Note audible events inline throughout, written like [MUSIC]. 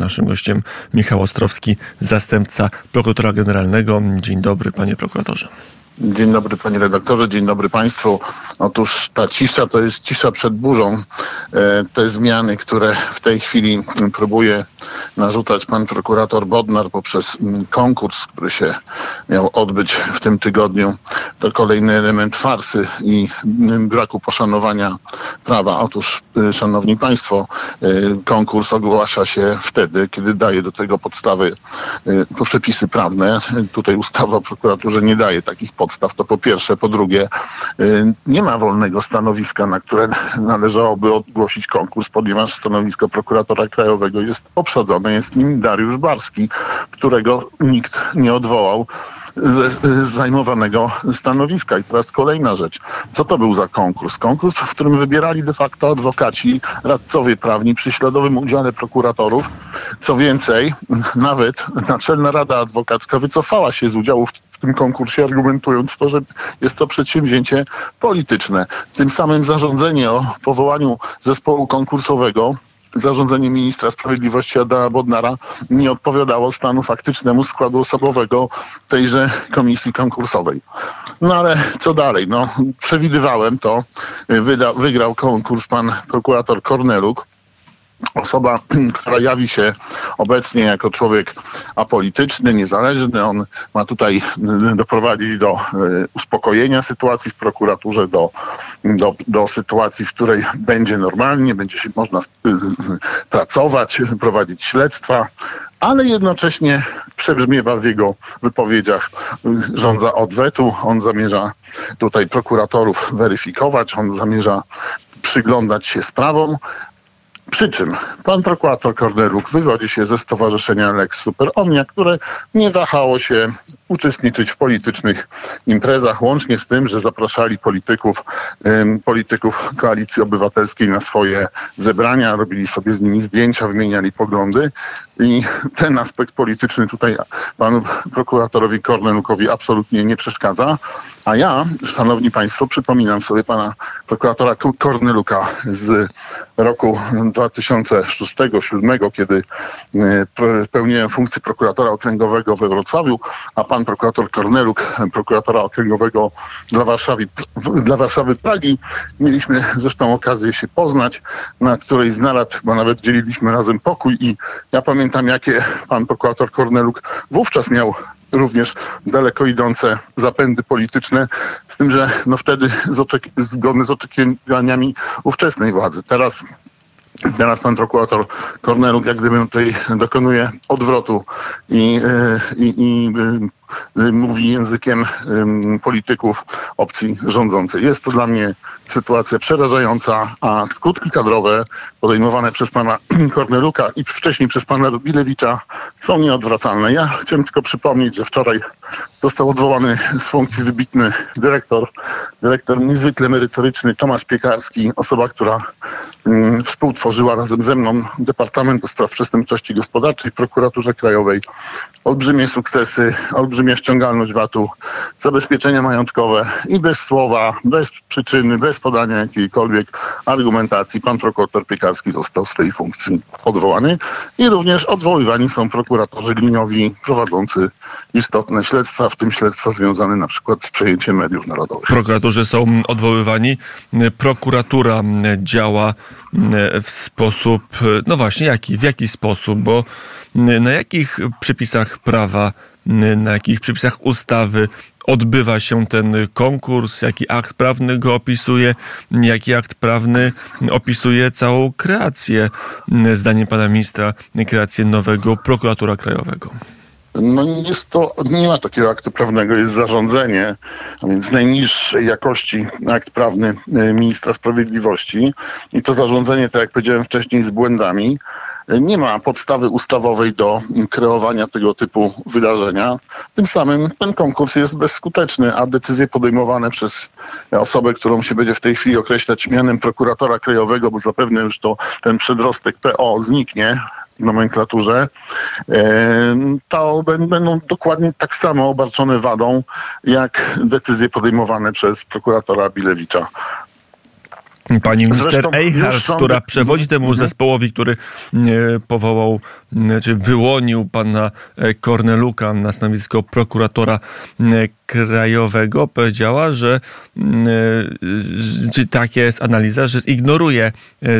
Naszym gościem Michał Ostrowski, zastępca prokuratora generalnego. Dzień dobry, panie prokuratorze. Dzień dobry panie redaktorze, dzień dobry państwu. Otóż ta cisza to jest cisza przed burzą. E, te zmiany, które w tej chwili próbuje narzucać pan prokurator Bodnar poprzez konkurs, który się miał odbyć w tym tygodniu, to kolejny element farsy i mm, braku poszanowania prawa. Otóż, y, szanowni państwo, y, konkurs ogłasza się wtedy, kiedy daje do tego podstawy y, przepisy prawne. Tutaj ustawa o prokuraturze nie daje takich podstaw to po pierwsze. Po drugie, nie ma wolnego stanowiska, na które należałoby ogłosić konkurs, ponieważ stanowisko prokuratora krajowego jest obsadzone. Jest nim Dariusz Barski, którego nikt nie odwołał z, zajmowanego stanowiska. I teraz kolejna rzecz. Co to był za konkurs? Konkurs, w którym wybierali de facto adwokaci, radcowie prawni przy śladowym udziale prokuratorów. Co więcej, nawet Naczelna Rada Adwokacka wycofała się z udziału w, w tym konkursie, argumentując to, że jest to przedsięwzięcie polityczne. Tym samym zarządzenie o powołaniu zespołu konkursowego zarządzenie ministra sprawiedliwości Adama Bodnara nie odpowiadało stanu faktycznemu składu osobowego tejże komisji konkursowej. No ale co dalej? No, przewidywałem to. Wyda, wygrał konkurs pan prokurator Korneluk osoba, [CLEARS THROAT] która jawi się obecnie jako człowiek apolityczny, niezależny. On ma tutaj y, doprowadzić do y, uspokojenia sytuacji w prokuraturze, do, do, do sytuacji, w której będzie normalnie, będzie się można y, pracować, prowadzić śledztwa, ale jednocześnie przebrzmiewa w jego wypowiedziach rządza odwetu. On zamierza tutaj prokuratorów weryfikować, on zamierza przyglądać się sprawom, przy czym pan prokurator Korneluk wywodzi się ze stowarzyszenia Lex Super Omnia, które nie wahało się uczestniczyć w politycznych imprezach, łącznie z tym, że zapraszali polityków, polityków Koalicji Obywatelskiej na swoje zebrania, robili sobie z nimi zdjęcia, wymieniali poglądy i ten aspekt polityczny tutaj panu prokuratorowi Kornelukowi absolutnie nie przeszkadza. A ja, szanowni państwo, przypominam sobie pana prokuratora Korneluka z roku 2006-2007, kiedy e, pełniłem funkcję prokuratora okręgowego we Wrocławiu, a pan prokurator Korneluk, prokuratora okręgowego dla Warszawy, dla Warszawy Pragi. Mieliśmy zresztą okazję się poznać, na której z narad, bo nawet dzieliliśmy razem pokój i ja pamiętam, jakie pan prokurator Korneluk wówczas miał również daleko idące zapędy polityczne, z tym, że no wtedy z zgodne z oczekiwaniami ówczesnej władzy. Teraz Teraz pan prokurator Korneluk jak gdyby tutaj dokonuje odwrotu i, e, i, i mówi językiem polityków opcji rządzącej. Jest to dla mnie sytuacja przerażająca, a skutki kadrowe podejmowane przez pana [CLEARS THROAT] Korneluka i wcześniej przez pana Bilewicza są nieodwracalne. Ja chciałem tylko przypomnieć, że wczoraj został odwołany z funkcji wybitny dyrektor, dyrektor niezwykle merytoryczny Tomasz Piekarski, osoba, która współtworzyła razem ze mną Departament do Spraw Przestępczości Gospodarczej w Prokuraturze Krajowej. Olbrzymie sukcesy, olbrzymie olbrzymia ściągalność VAT-u, zabezpieczenia majątkowe i bez słowa, bez przyczyny, bez podania jakiejkolwiek argumentacji pan prokurator Piekarski został z tej funkcji odwołany i również odwoływani są prokuratorzy liniowi prowadzący istotne śledztwa, w tym śledztwa związane na przykład z przejęciem mediów narodowych. Prokuratorzy są odwoływani. Prokuratura działa w sposób, no właśnie, jaki? W jaki sposób? Bo na jakich przepisach prawa na jakich przepisach ustawy odbywa się ten konkurs, jaki akt prawny go opisuje, jaki akt prawny opisuje całą kreację, zdaniem pana ministra, kreację nowego prokuratora krajowego. No jest to, nie ma takiego aktu prawnego, jest zarządzenie, a więc najniższej jakości akt prawny e, ministra sprawiedliwości i to zarządzenie, tak jak powiedziałem wcześniej, z błędami nie ma podstawy ustawowej do kreowania tego typu wydarzenia. Tym samym ten konkurs jest bezskuteczny, a decyzje podejmowane przez osobę, którą się będzie w tej chwili określać mianem prokuratora krajowego, bo zapewne już to ten przedrostek PO zniknie, nomenklaturze, to będą dokładnie tak samo obarczone wadą, jak decyzje podejmowane przez prokuratora Bilewicza. Pani minister Eichhardt, która przewodzi temu mhm. zespołowi, który powołał czy wyłonił pana Korneluka na stanowisko prokuratora krajowego, powiedziała, że czy taka jest analiza, że ignoruje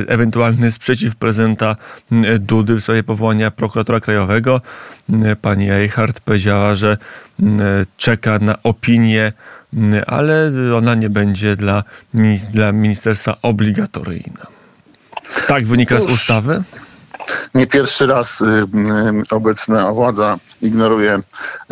ewentualny sprzeciw prezydenta Dudy w sprawie powołania prokuratora krajowego. Pani Eichhardt powiedziała, że czeka na opinię ale ona nie będzie dla, dla ministerstwa obligatoryjna. Tak wynika z ustawy? Nie pierwszy raz y, y, obecna władza ignoruje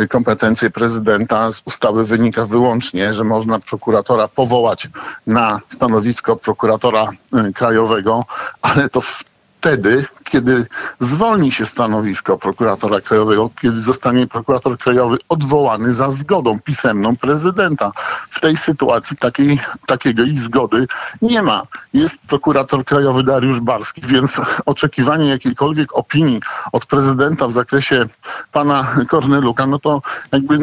kompetencje prezydenta. Z ustawy wynika wyłącznie, że można prokuratora powołać na stanowisko prokuratora y, krajowego, ale to w wtedy, kiedy zwolni się stanowisko prokuratora krajowego, kiedy zostanie prokurator krajowy odwołany za zgodą pisemną prezydenta. W tej sytuacji takiej, takiego ich zgody nie ma. Jest prokurator krajowy Dariusz Barski, więc oczekiwanie jakiejkolwiek opinii od prezydenta w zakresie pana Korneluka, no to jakby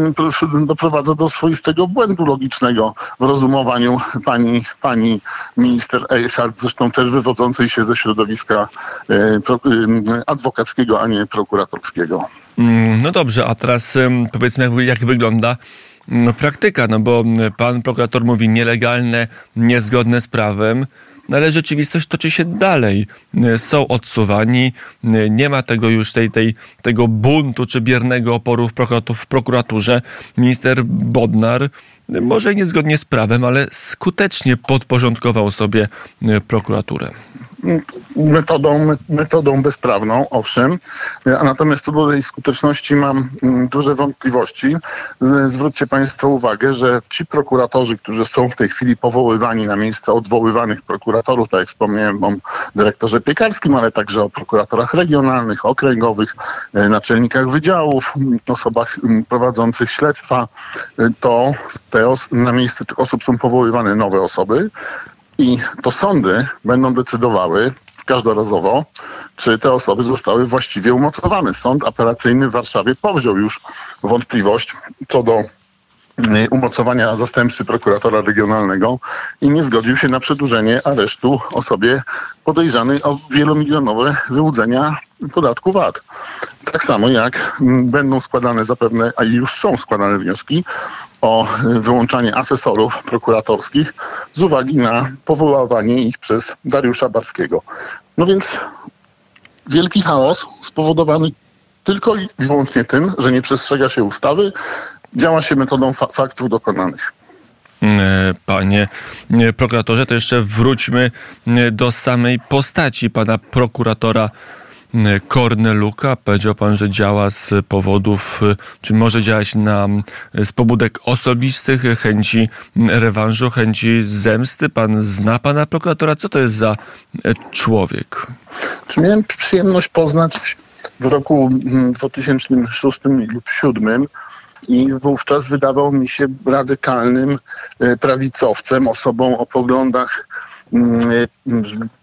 doprowadza do swoistego błędu logicznego w rozumowaniu pani, pani minister Eichhardt, zresztą też wywodzącej się ze środowiska adwokackiego, a nie prokuratorskiego. Mm, no dobrze, a teraz powiedzmy, jak wygląda mm, praktyka, no bo mm, pan prokurator mówi nielegalne, niezgodne z prawem, no ale rzeczywistość toczy się dalej. E, są odsuwani, nie ma tego już tej, tej, tego buntu czy biernego oporu w, w prokuraturze. Minister Bodnar może niezgodnie z prawem, ale skutecznie podporządkował sobie prokuraturę metodą, metodą bezprawną, owszem. A natomiast co do tej skuteczności mam mm, duże wątpliwości. Zwróćcie Państwo uwagę, że ci prokuratorzy, którzy są w tej chwili powoływani na miejsce odwoływanych prokuratorów, tak jak wspomniałem o dyrektorze Piekarskim, ale także o prokuratorach regionalnych, okręgowych, e, naczelnikach wydziałów, osobach prowadzących śledztwa, e, to te na miejsce tych osób są powoływane nowe osoby. I to sądy będą decydowały każdorazowo, czy te osoby zostały właściwie umocowane. Sąd apelacyjny w Warszawie powziął już wątpliwość co do y, umocowania zastępcy prokuratora regionalnego i nie zgodził się na przedłużenie aresztu osobie podejrzanej o wielomilionowe wyłudzenia podatku VAT. Tak samo jak będą składane zapewne, a już są składane wnioski o wyłączanie asesorów prokuratorskich z uwagi na powoływanie ich przez Dariusza Barskiego. No więc wielki chaos spowodowany tylko i wyłącznie tym, że nie przestrzega się ustawy, działa się metodą fa faktów dokonanych. E, panie e, prokuratorze, to jeszcze wróćmy e, do samej postaci pana prokuratora Korneluka. Powiedział pan, że działa z powodów, czy może działać na, z pobudek osobistych, chęci rewanżu, chęci zemsty. Pan zna pana prokuratora. Co to jest za człowiek? Czy miałem przyjemność poznać w roku 2006 lub 2007 i wówczas wydawał mi się radykalnym e, prawicowcem, osobą o poglądach mm, e,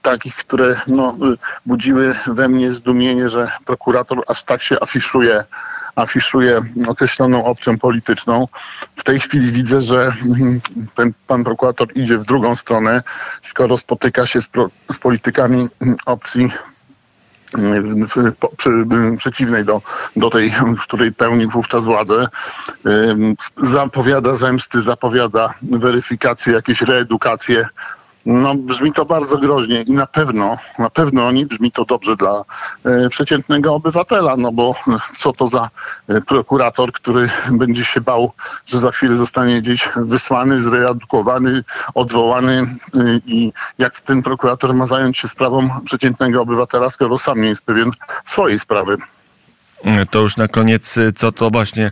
takich, które no, budziły we mnie zdumienie, że prokurator aż tak się afiszuje, afiszuje określoną opcją polityczną. W tej chwili widzę, że ten pan prokurator idzie w drugą stronę, skoro spotyka się z, pro, z politykami opcji przeciwnej do, do tej, której pełnił wówczas władzę, zapowiada zemsty, zapowiada weryfikację, jakieś reedukację no, brzmi to bardzo groźnie i na pewno, na pewno nie brzmi to dobrze dla e, przeciętnego obywatela, no bo [LAUGHS] co to za e, prokurator, który [LAUGHS] będzie się bał, że za chwilę zostanie gdzieś wysłany, zreedukowany, odwołany e, i jak ten prokurator ma zająć się sprawą przeciętnego obywatela, skoro sam nie jest pewien swojej sprawy. To już na koniec, co to właśnie,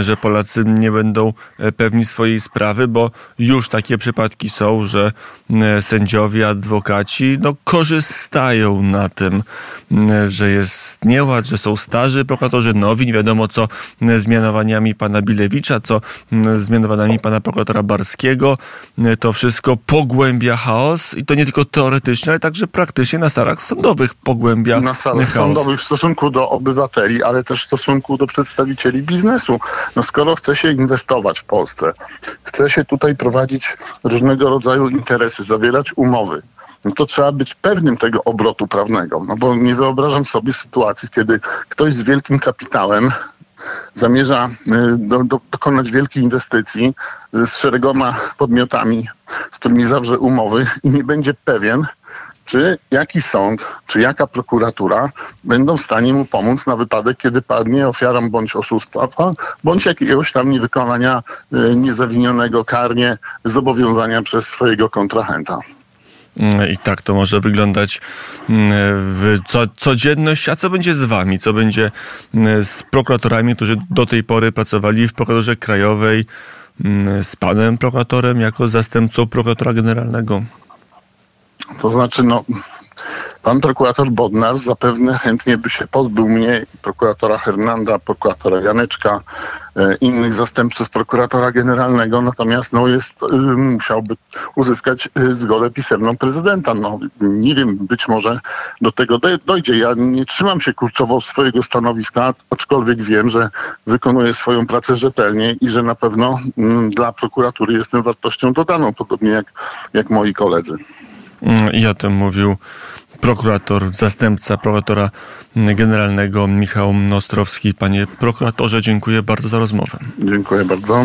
że Polacy nie będą e, pewni swojej sprawy, bo już takie przypadki są, że sędziowie, adwokaci no, korzystają na tym, że jest nieład, że są starzy prokuratorzy, nowi, nie wiadomo co z mianowaniami pana Bilewicza, co z mianowaniami pana prokuratora Barskiego. To wszystko pogłębia chaos i to nie tylko teoretycznie, ale także praktycznie na salach sądowych pogłębia Na salach chaos. sądowych w stosunku do obywateli, ale też w stosunku do przedstawicieli biznesu. No skoro chce się inwestować w Polsce, chce się tutaj prowadzić różnego rodzaju interesy, zawierać umowy, no to trzeba być pewnym tego obrotu prawnego. No bo nie wyobrażam sobie sytuacji, kiedy ktoś z wielkim kapitałem zamierza y, do, do, dokonać wielkiej inwestycji y, z szeregoma podmiotami, z którymi zawrze umowy i nie będzie pewien, czy jaki sąd, czy jaka prokuratura będą w stanie mu pomóc na wypadek, kiedy padnie ofiarą bądź oszustwa, bądź jakiegoś tam niewykonania y, niezawinionego karnie zobowiązania przez swojego kontrahenta. Mm, I tak to może wyglądać mm, w co, codzienność. A co będzie z wami? Co będzie mm, z prokuratorami, którzy do tej pory pracowali w prokuraturze krajowej, z panem prokuratorem jako zastępcą prokuratora generalnego? To znaczy, no, pan prokurator Bodnar zapewne chętnie by się pozbył mnie, prokuratora Hernanda, prokuratora Janeczka, e, innych zastępców prokuratora generalnego, natomiast no, jest, e, musiałby uzyskać e, zgodę pisemną prezydenta. No, nie wiem, być może do tego dojdzie. Ja nie trzymam się kurczowo swojego stanowiska, aczkolwiek wiem, że wykonuję swoją pracę rzetelnie i że na pewno mm, dla prokuratury jestem wartością dodaną, podobnie jak, jak moi koledzy. I o tym mówił prokurator, zastępca prokuratora generalnego Michał Nostrowski. Panie prokuratorze, dziękuję bardzo za rozmowę. Dziękuję bardzo.